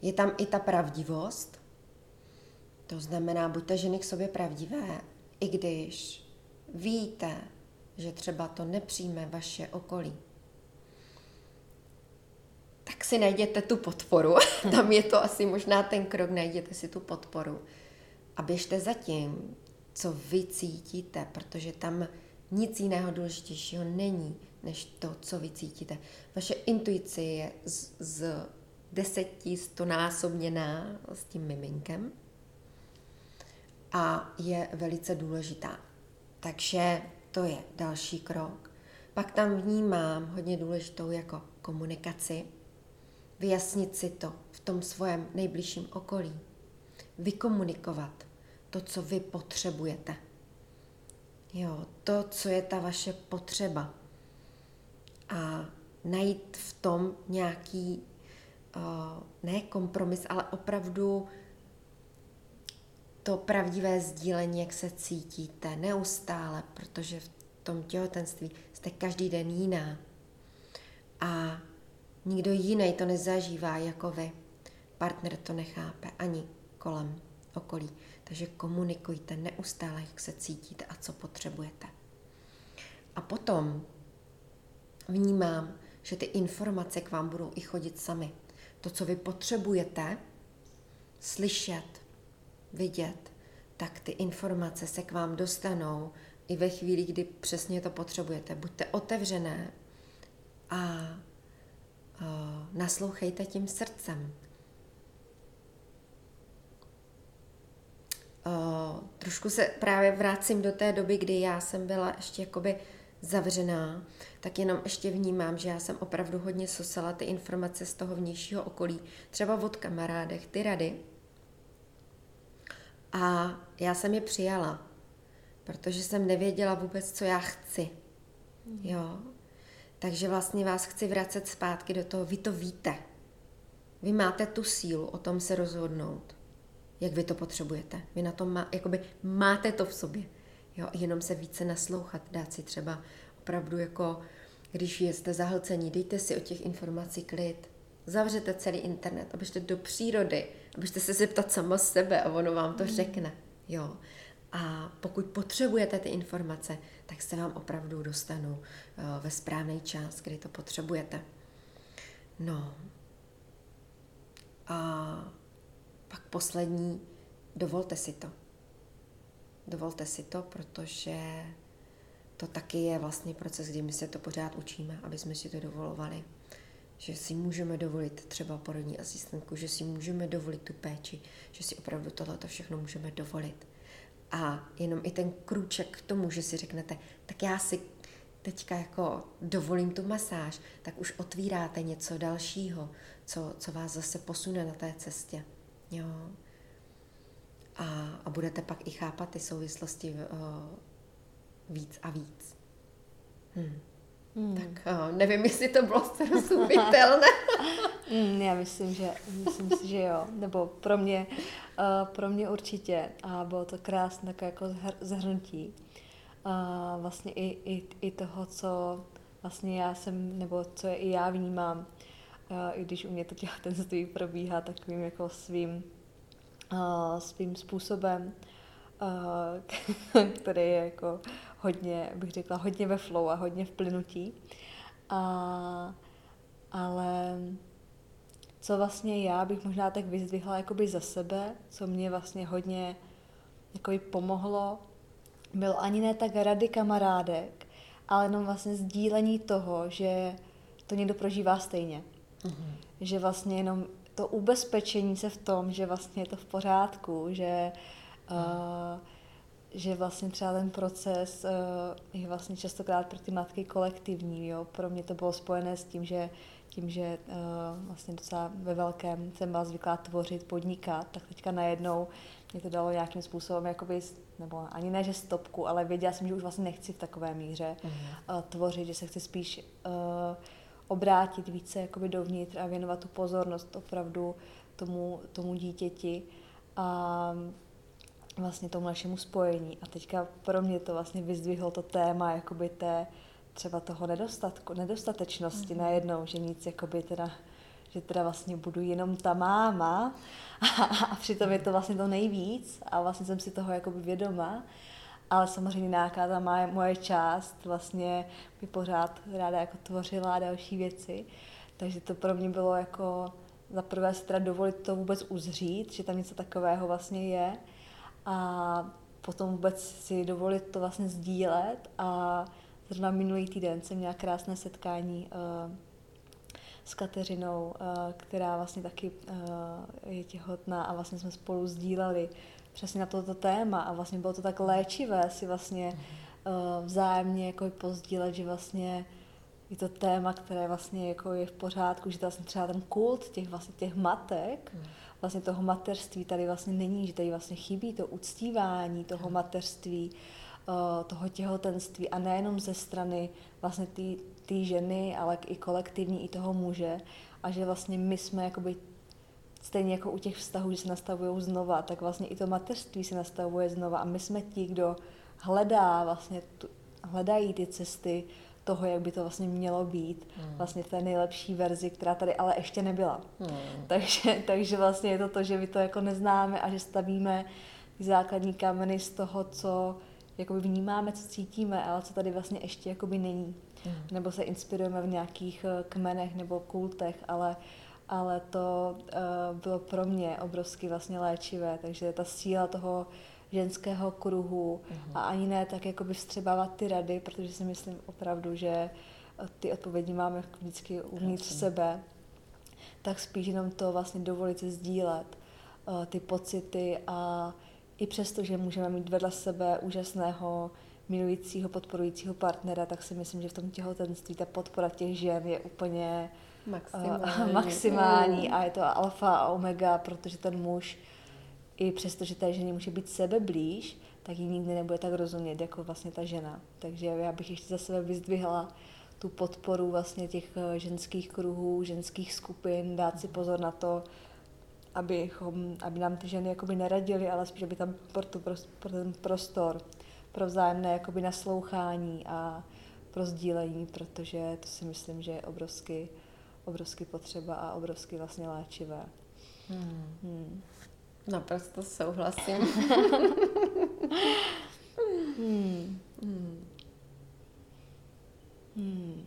je tam i ta pravdivost, to znamená, buďte ženy k sobě pravdivé, i když víte, že třeba to nepřijme vaše okolí. Tak si najděte tu podporu. [LAUGHS] Tam je to asi možná ten krok, najděte si tu podporu. A běžte za tím, co vy cítíte, protože tam nic jiného důležitějšího není, než to, co vy cítíte. Vaše intuice je z, z deseti stonásobněná s tím miminkem a je velice důležitá. Takže to je další krok. Pak tam vnímám hodně důležitou jako komunikaci, vyjasnit si to v tom svém nejbližším okolí, vykomunikovat to, co vy potřebujete. Jo, to, co je ta vaše potřeba. A najít v tom nějaký, uh, ne kompromis, ale opravdu to pravdivé sdílení, jak se cítíte neustále, protože v tom těhotenství jste každý den jiná. A nikdo jiný to nezažívá jako vy. Partner to nechápe ani kolem okolí. Takže komunikujte neustále, jak se cítíte a co potřebujete. A potom vnímám, že ty informace k vám budou i chodit sami. To, co vy potřebujete slyšet, vidět, tak ty informace se k vám dostanou i ve chvíli, kdy přesně to potřebujete. Buďte otevřené a naslouchejte tím srdcem. Trošku se právě vracím do té doby, kdy já jsem byla ještě jakoby zavřená, tak jenom ještě vnímám, že já jsem opravdu hodně sosala ty informace z toho vnějšího okolí, třeba od kamarádech, ty rady. A já jsem je přijala, protože jsem nevěděla vůbec, co já chci. Mm. Jo. Takže vlastně vás chci vracet zpátky do toho, vy to víte. Vy máte tu sílu o tom se rozhodnout, jak vy to potřebujete. Vy na tom má, jakoby máte to v sobě. Jo, jenom se více naslouchat, dát si třeba opravdu jako, když jste zahlcení, dejte si o těch informací klid. Zavřete celý internet, abyste do přírody, abyste se zeptat sama sebe a ono vám to mm. řekne. Jo. A pokud potřebujete ty informace, tak se vám opravdu dostanou uh, ve správný čas, kdy to potřebujete. No. A pak poslední, dovolte si to. Dovolte si to, protože to taky je vlastně proces, kdy my se to pořád učíme, aby jsme si to dovolovali. Že si můžeme dovolit třeba porodní asistentku, že si můžeme dovolit tu péči, že si opravdu tohleto všechno můžeme dovolit. A jenom i ten krůček k tomu, že si řeknete, tak já si teďka jako dovolím tu masáž, tak už otvíráte něco dalšího, co, co vás zase posune na té cestě. Jo. A, a budete pak i chápat ty souvislosti uh, víc a víc. Hmm. Hmm. Tak uh, nevím, [LAUGHS] jestli to bylo srozumitelné. [LAUGHS] hmm, já myslím, že myslím si, že jo. Nebo pro mě, uh, pro mě určitě. A bylo to krásné takové jako zhrnutí. Uh, vlastně i, i, i toho, co vlastně já jsem, nebo co je i já vnímám, uh, i když u mě to těhotenství probíhá takovým jako svým, uh, svým způsobem, [LAUGHS] který je jako hodně, bych řekla, hodně ve flow a hodně v plynutí. A, ale co vlastně já bych možná tak vyzdvihla jakoby za sebe, co mě vlastně hodně jakoby pomohlo, bylo ani ne tak rady kamarádek, ale jenom vlastně sdílení toho, že to někdo prožívá stejně. Mm-hmm. Že vlastně jenom to ubezpečení se v tom, že vlastně je to v pořádku, že mm. Uh, že vlastně třeba ten proces uh, je vlastně častokrát pro ty matky kolektivní. Jo? Pro mě to bylo spojené s tím, že tím, že uh, vlastně docela ve velkém jsem byla zvyklá tvořit, podnikat, tak teďka najednou mě to dalo nějakým způsobem, jakoby, nebo ani ne, že stopku, ale věděla jsem, že už vlastně nechci v takové míře uh-huh. uh, tvořit, že se chci spíš uh, obrátit více jakoby dovnitř a věnovat tu pozornost opravdu tomu, tomu dítěti. A vlastně tomu našemu spojení. A teďka pro mě to vlastně vyzdvihlo to téma jakoby té třeba toho nedostatku, nedostatečnosti mm-hmm. najednou, že nic jakoby teda že teda vlastně budu jenom ta máma a, [LAUGHS] a přitom je to vlastně to nejvíc a vlastně jsem si toho jakoby vědoma, ale samozřejmě nějaká ta moje, moje část vlastně by pořád ráda jako tvořila další věci, takže to pro mě bylo jako za prvé si teda dovolit to vůbec uzřít, že tam něco takového vlastně je a potom vůbec si dovolit to vlastně sdílet. A zrovna minulý týden jsem měla krásné setkání uh, s Kateřinou, uh, která vlastně taky uh, je těhotná a vlastně jsme spolu sdíleli přesně na toto téma. A vlastně bylo to tak léčivé si vlastně uh, vzájemně jako pozdílet, že vlastně je to téma, které vlastně jako je v pořádku, že to vlastně třeba ten kult těch vlastně těch matek, mm. Vlastně toho mateřství tady vlastně není, že tady vlastně chybí to uctívání toho mateřství, uh, toho těhotenství a nejenom ze strany vlastně té ženy, ale i kolektivní, i toho muže. A že vlastně my jsme jakoby stejně jako u těch vztahů, že se nastavují znova, tak vlastně i to mateřství se nastavuje znova. A my jsme ti, kdo hledá vlastně, tu, hledají ty cesty toho, jak by to vlastně mělo být, hmm. vlastně v té nejlepší verzi, která tady ale ještě nebyla. Hmm. Takže, [LAUGHS] takže vlastně je to to, že my to jako neznáme a že stavíme ty základní kameny z toho, co jakoby vnímáme, co cítíme, ale co tady vlastně ještě jakoby není. Hmm. Nebo se inspirujeme v nějakých eh, kmenech nebo kultech, ale ale to uh, bylo pro mě obrovsky vlastně léčivé, takže ta síla toho ženského kruhu a ani ne tak jakoby vstřebávat ty rady, protože si myslím opravdu, že eh, ty odpovědi máme vždycky uvnitř Jasně. sebe, tak spíš jenom to vlastně dovolit si sdílet uh, ty pocity a i přesto, že můžeme mít vedle sebe úžasného milujícího, podporujícího partnera, tak si myslím, že v tom těhotenství ta podpora těch žen je úplně maximální, uh, [LAUGHS] maximální a je to alfa a omega, protože ten muž i přesto, že té ženě může být sebe blíž, tak ji nikdy nebude tak rozumět jako vlastně ta žena. Takže já bych ještě za sebe vyzdvihla tu podporu vlastně těch eh, ženských kruhů, ženských skupin, dát si pozor na to, abychom, aby nám ty ženy jakoby neradili, ale spíš, aby tam pro, tu, pro ten prostor, pro vzájemné jakoby naslouchání a pro sdílení, protože to si myslím, že je obrovsky, obrovsky potřeba a obrovsky vlastně léčivé. Hmm. Hmm. Naprosto souhlasím. [LAUGHS] hmm. Hmm. Hmm.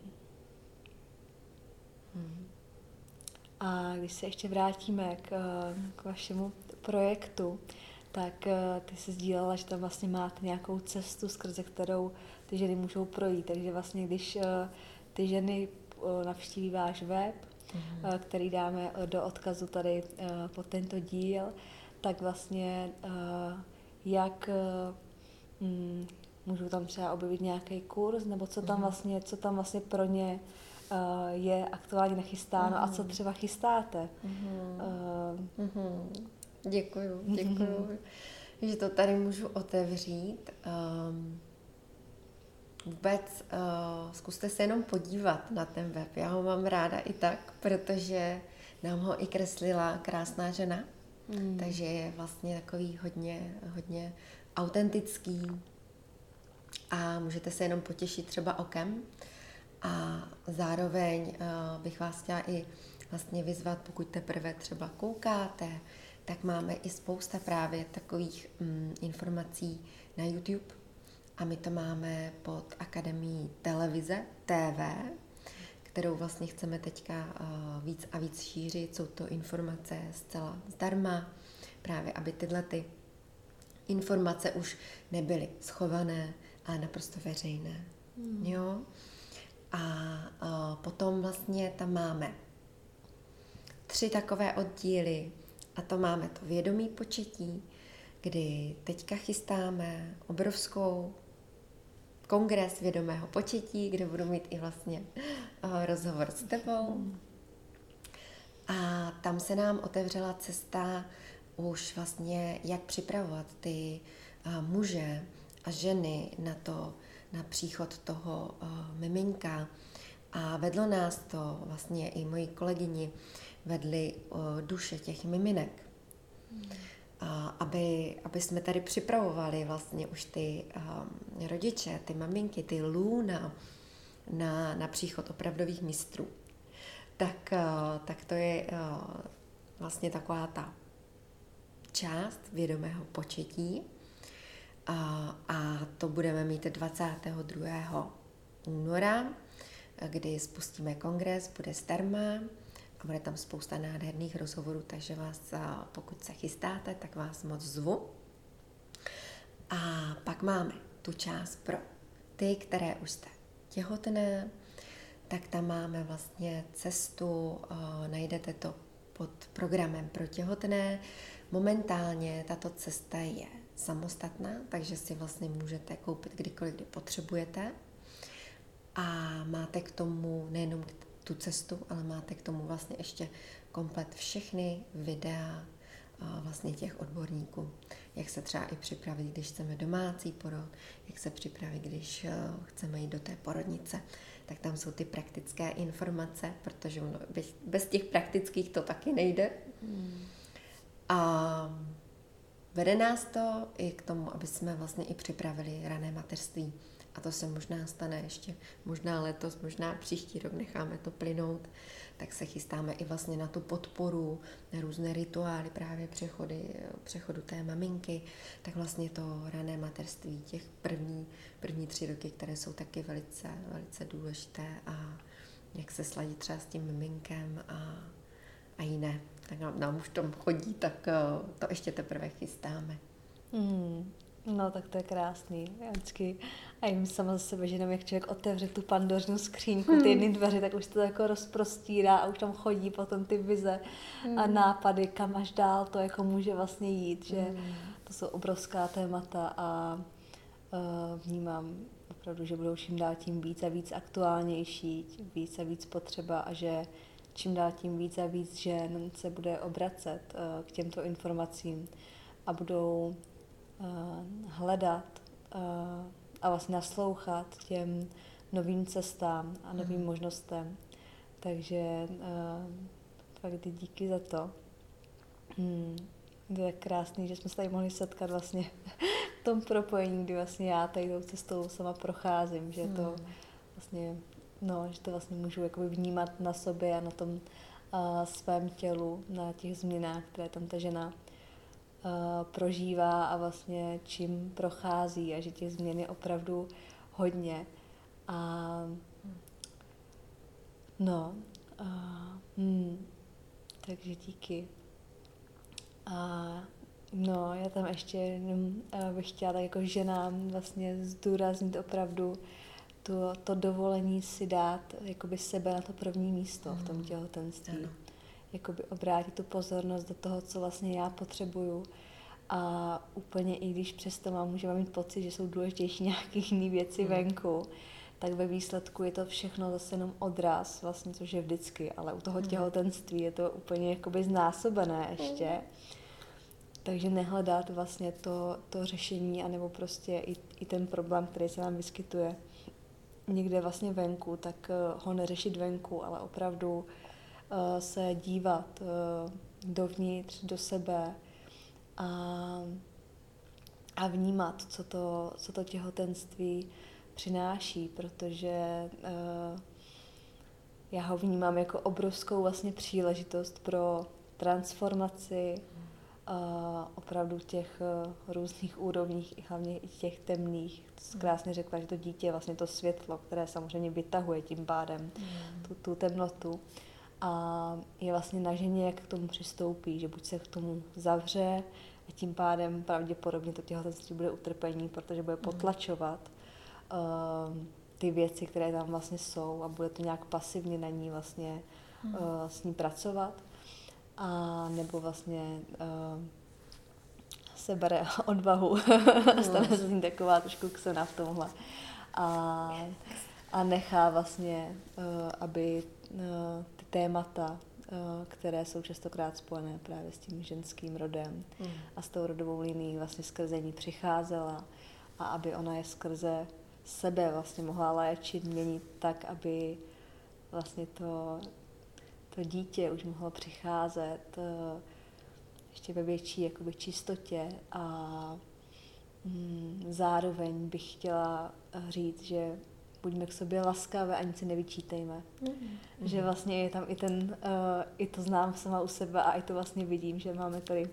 A když se ještě vrátíme k, k vašemu projektu, tak eh, ty jsi sdílela, že tam vlastně máte nějakou cestu, skrze kterou ty ženy můžou projít. Takže vlastně, když eh, ty ženy eh, navštíví váš web, mm-hmm. který dáme do odkazu tady pod tento díl, tak vlastně jak mm, můžou tam třeba objevit nějaký kurz, nebo co tam mhm. vlastně, co tam vlastně pro ně je aktuálně nachystáno mm-hmm. a co mhm. třeba chystáte. Mm-hmm. Uh, mm-hmm. Děkuju, děkuju, že to tady můžu otevřít. Um, vůbec uh, zkuste se jenom podívat na ten web. Já ho mám ráda i tak, protože nám ho i kreslila krásná žena. Mm. Takže je vlastně takový hodně, hodně autentický a můžete se jenom potěšit třeba okem. A zároveň uh, bych vás chtěla i vlastně vyzvat, pokud teprve třeba koukáte, tak máme i spousta právě takových mm, informací na YouTube a my to máme pod Akademií televize TV, kterou vlastně chceme teďka uh, víc a víc šířit. Jsou to informace zcela zdarma, právě aby tyhle ty informace už nebyly schované, ale naprosto veřejné. Hmm. Jo? A uh, potom vlastně tam máme tři takové oddíly a to máme to vědomí početí, kdy teďka chystáme obrovskou kongres vědomého početí, kde budu mít i vlastně uh, rozhovor s tebou. A tam se nám otevřela cesta už vlastně, jak připravovat ty uh, muže a ženy na to, na příchod toho uh, miminka. A vedlo nás to vlastně i moji kolegyni vedly duše těch miminek. Hmm. A aby, aby jsme tady připravovali vlastně už ty um, rodiče, ty maminky, ty lůna na, na příchod opravdových mistrů. Tak, uh, tak to je uh, vlastně taková ta část vědomého početí. A to budeme mít 22. února, kdy spustíme kongres, bude zdarma a bude tam spousta nádherných rozhovorů, takže vás, pokud se chystáte, tak vás moc zvu. A pak máme tu část pro ty, které už jste těhotné, tak tam máme vlastně cestu, najdete to pod programem pro těhotné, Momentálně tato cesta je samostatná, takže si vlastně můžete koupit kdykoliv, kdy potřebujete. A máte k tomu nejenom tu cestu, ale máte k tomu vlastně ještě komplet všechny videa vlastně těch odborníků. Jak se třeba i připravit, když chceme domácí porod, jak se připravit, když chceme jít do té porodnice, tak tam jsou ty praktické informace, protože bez těch praktických to taky nejde. A vede nás to i k tomu, aby jsme vlastně i připravili rané mateřství. A to se možná stane ještě, možná letos, možná příští rok necháme to plynout, tak se chystáme i vlastně na tu podporu, na různé rituály, právě přechody, přechodu té maminky, tak vlastně to rané materství, těch první, první tři roky, které jsou taky velice, velice důležité a jak se sladit třeba s tím miminkem a, a jiné. Tak nám, nám už tom chodí, tak eh, to ještě teprve chystáme. Hmm. No, tak to je krásný. Já vždycky, a jim sama za sebe, že jenom jak člověk otevře tu pandořinu skřínku, ty hmm. jedny dveře, tak už to jako rozprostírá a už tam chodí potom ty vize hmm. a nápady, kam až dál to jako může vlastně jít, že hmm. to jsou obrovská témata a uh, vnímám opravdu, že budou čím dál tím víc a víc aktuálnější, víc a víc potřeba a že čím dál tím víc a víc žen se bude obracet uh, k těmto informacím a budou hledat uh, a vlastně naslouchat těm novým cestám a novým mm. možnostem. Takže uh, fakt díky za to. Hmm. To je krásný, že jsme se tady mohli setkat vlastně v tom propojení, kdy vlastně já tady tou cestou sama procházím, že to hmm. vlastně, no, že to vlastně můžu jakoby vnímat na sobě a na tom uh, svém tělu, na těch změnách, které tam ta žena prožívá a vlastně čím prochází a že těch změn je opravdu hodně. A no, uh, hmm, takže díky. A no, já tam ještě jenom uh, bych chtěla tak jako ženám vlastně zdůraznit opravdu to, to dovolení si dát jakoby sebe na to první místo v tom hmm. těhotenství. Ano jakoby obrátit tu pozornost do toho, co vlastně já potřebuju. A úplně i když přesto mám, můžeme mít pocit, že jsou důležitější [LAUGHS] nějaké jiné věci mm. venku, tak ve výsledku je to všechno zase jenom odraz, vlastně, což je vždycky, ale u toho hmm. těhotenství je to úplně jakoby znásobené ještě. Mm. Takže nehledat vlastně to, to řešení, anebo prostě i, i ten problém, který se nám vyskytuje někde vlastně venku, tak eh, ho neřešit venku, ale opravdu Eh, se dívat eh, dovnitř, do sebe a, a vnímat, co to, co to těhotenství přináší, protože eh, já ho vnímám jako obrovskou vlastně příležitost pro transformaci opravdu těch různých úrovních, i hlavně i těch temných. To krásně řekla, že to dítě je vlastně to světlo, které samozřejmě vytahuje tím pádem mm. tu, tu temnotu a je vlastně na ženě, jak k tomu přistoupí, že buď se k tomu zavře a tím pádem pravděpodobně to těhotenství bude utrpení, protože bude hmm. potlačovat uh, ty věci, které tam vlastně jsou a bude to nějak pasivně na ní vlastně uh, s ní pracovat. A nebo vlastně uh, se bere [LAUGHS] odvahu [LAUGHS] a stane se z ní taková trošku ksena v tomhle. A, a nechá vlastně, uh, aby uh, témata, eh, které jsou častokrát spojené právě s tím ženským rodem. Mm. a s tou rodovou linií vlastně skrze ní přicházela. A aby ona je skrze sebe vlastně mohla léčit, měnit tak, aby vlastně to, to dítě už mohlo přicházet eh, ještě ve větší jakoby, čistotě. A mm, zároveň bych chtěla říct, že buďme k sobě laskavé a nic si nevyčítejme. Mm-hmm. Že vlastně je tam i ten, uh, i to znám sama u sebe a i to vlastně vidím, že máme tady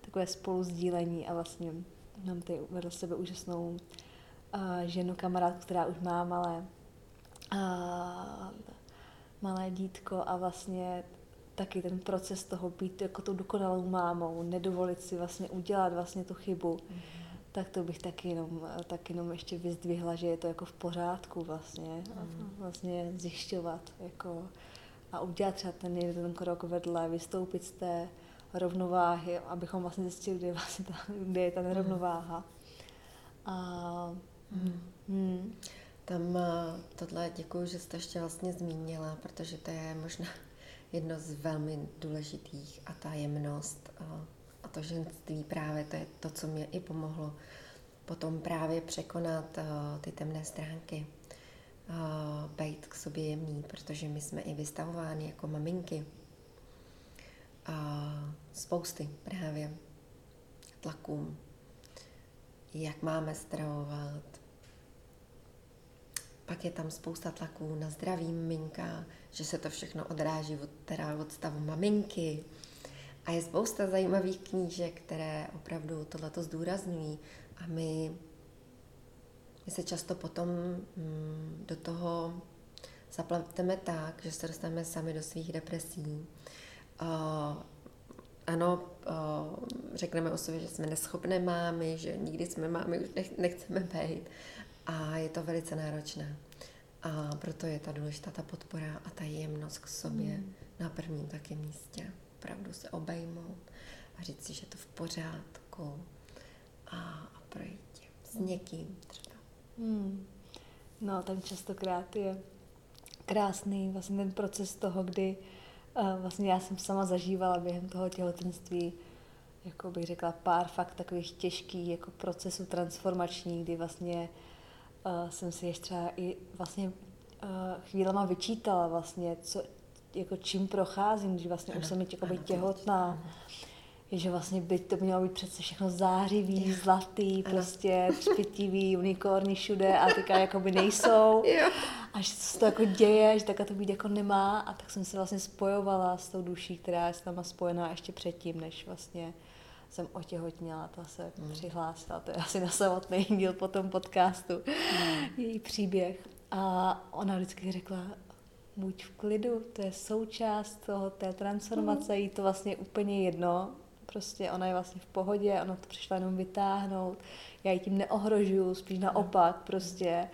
takové spolu sdílení a vlastně mám tady vedle sebe úžasnou uh, ženu, kamarádku, která už má malé, uh, malé dítko a vlastně taky ten proces toho být jako tou dokonalou mámou, nedovolit si vlastně udělat vlastně tu chybu. Mm-hmm tak to bych taky jenom, tak jenom ještě vyzdvihla, že je to jako v pořádku vlastně. Mm. Vlastně zjišťovat jako a udělat třeba ten jeden krok vedle, vystoupit z té rovnováhy, abychom vlastně zjistili, kde je, vlastně ta, kde je ta nerovnováha. A, hmm. Hmm. Tam eh, tohle děkuji, že jste ještě vlastně zmínila, protože to je možná [LAUGHS] jedno z velmi důležitých a ta jemnost a, a to ženství právě, to je to, co mě i pomohlo potom právě překonat uh, ty temné stránky, uh, být k sobě jemný, protože my jsme i vystavovány jako maminky a spousty právě tlakům, jak máme stravovat. Pak je tam spousta tlaků na zdraví miminka, že se to všechno odráží od, teda od stavu maminky. A je spousta zajímavých knížek, které opravdu tohleto zdůrazňují. A my, my se často potom mm, do toho zapleteme tak, že se dostaneme sami do svých depresí. Uh, ano, uh, řekneme o sobě, že jsme neschopné mámy, že nikdy jsme mámy už nech, nechceme být. A je to velice náročné. A proto je ta důležitá ta podpora a ta jemnost k sobě mm. na prvním taky místě. Opravdu se obejmout a říct si, že to v pořádku a, a projít s někým třeba. Mm. No, tam častokrát je krásný vlastně ten proces toho, kdy uh, vlastně já jsem sama zažívala během toho těhotenství jako bych řekla, pár fakt takových těžkých jako procesů transformačních, kdy vlastně uh, jsem si ještě třeba i vlastně uh, chvílema vyčítala vlastně, co, jako čím procházím, když vlastně už jsem jakoby těhotná. Ano. Je, že vlastně by to mělo být přece všechno zářivý, jo. zlatý, ano. prostě třpitivý, unikorny všude a teďka jakoby nejsou. [LAUGHS] jo. A že se to jako děje, že takhle to být jako nemá a tak jsem se vlastně spojovala s tou duší, která je s náma spojená ještě předtím, než vlastně jsem otěhotněla, ta se hmm. přihlásila, to je asi na samotný díl po tom podcastu, hmm. její příběh. A ona vždycky řekla, buď v klidu, to je součást toho, té transformace, hmm. jí to vlastně úplně jedno, prostě ona je vlastně v pohodě, ona to přišla jenom vytáhnout, já ji tím neohrožuju, spíš naopak prostě,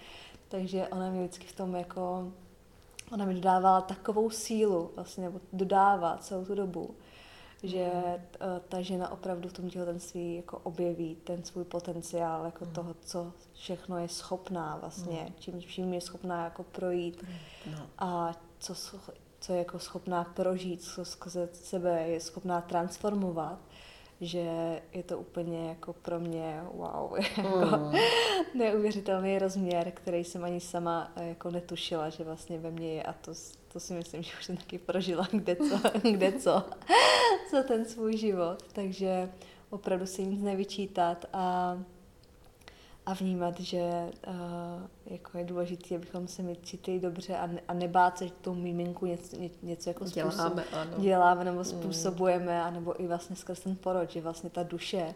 takže ona mi vždycky v tom jako, ona mi dodávala takovou sílu vlastně, nebo dodává celou tu dobu, že eh, ta žena opravdu v tom těhotenství jako objeví ten svůj potenciál jako mm. toho, co všechno je schopná vlastně, mm. čím, čím je schopná jako projít no. a co, co je jako schopná prožít, co skrze sebe je schopná transformovat že je to úplně jako pro mě wow, [LAUGHS] jako mm. neuvěřitelný rozměr, který jsem ani sama eh, jako netušila, že vlastně ve mně je a to, to si myslím, [LAUGHS] že už jsem taky prožila kde co, [LAUGHS] kde co za ten svůj život, takže opravdu si nic nevyčítat a a vnímat, že uh, jako je důležité, abychom se my cítili dobře a, ne, a nebát se, že miminku něco, ně, něco jako děláme, ano. děláme nebo mm. způsobujeme, mm. anebo i vlastně skrz ten porod, že vlastně ta duše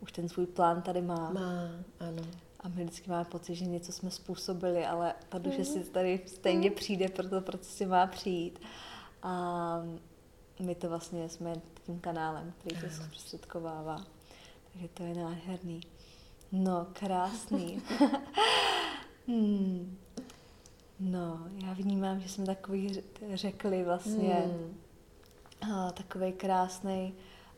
už ten svůj plán tady má. Má, ano. A my vždycky máme pocit, že něco jsme způsobili, ale ta duše mm. si tady stejně mm. přijde, proto si má přijít. A my to vlastně jsme tím kanálem, který to zprostředkovává. Takže to je nádherný. No, krásný. [LAUGHS] hmm. No, já vnímám, že jsme takový řekli vlastně hmm. uh, takový krásný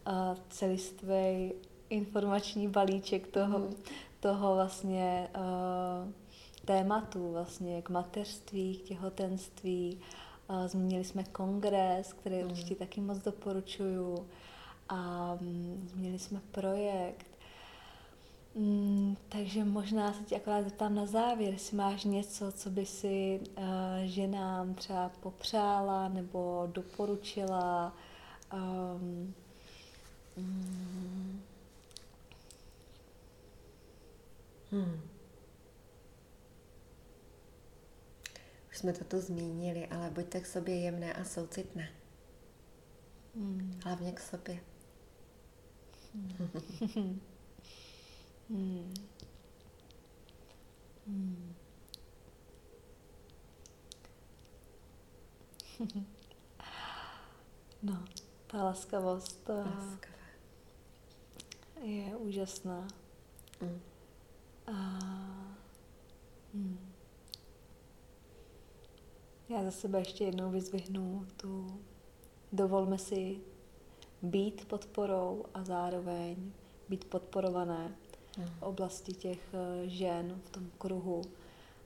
uh, celistvý informační balíček toho, hmm. Toho vlastně uh, tématu vlastně k mateřství, k těhotenství. Uh, zmínili jsme kongres, který hmm. určitě taky moc doporučuju. A um, zmínili jsme projekt Mm, takže možná se ti akorát zeptám na závěr, jestli máš něco, co by si uh, ženám třeba popřála nebo doporučila. Um, mm. Hmm. Už jsme to tu zmínili, ale buďte k sobě jemné a soucitné. Hmm. Hlavně k sobě. Hmm. Hmm. [LAUGHS] Hmm. no, ta laskavost to je úžasná. Mm. A, hmm. Já za sebe ještě jednou vyzvihnu tu dovolme si být podporou a zároveň být podporované v oblasti těch eh, žen v tom kruhu,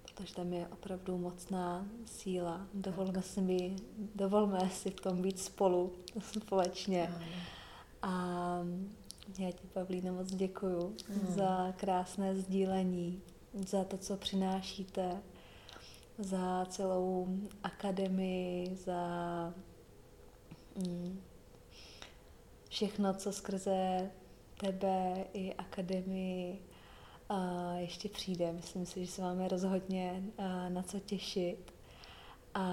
protože tam je opravdu mocná síla. Dovolme si, mi, dovolme si v tom být spolu, [LAUGHS] společně. A já ti, Pavlína, moc děkuju mm. za krásné sdílení, za to, co přinášíte, za celou akademii, za mm, všechno, co skrze tebe i akademii a ještě přijde. Myslím si, že se máme rozhodně na co těšit. A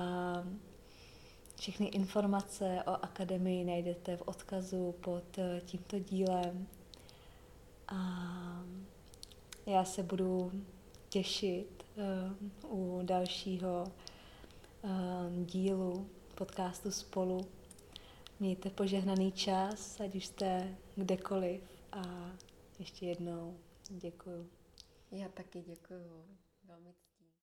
všechny informace o akademii najdete v odkazu pod e, tímto dílem. A já se budu těšit uh, u dalšího uh, dílu podcastu Spolu. Mějte požehnaný čas, ať už jste kdekoliv a ještě jednou děkuju. Já taky děkuju. Velmi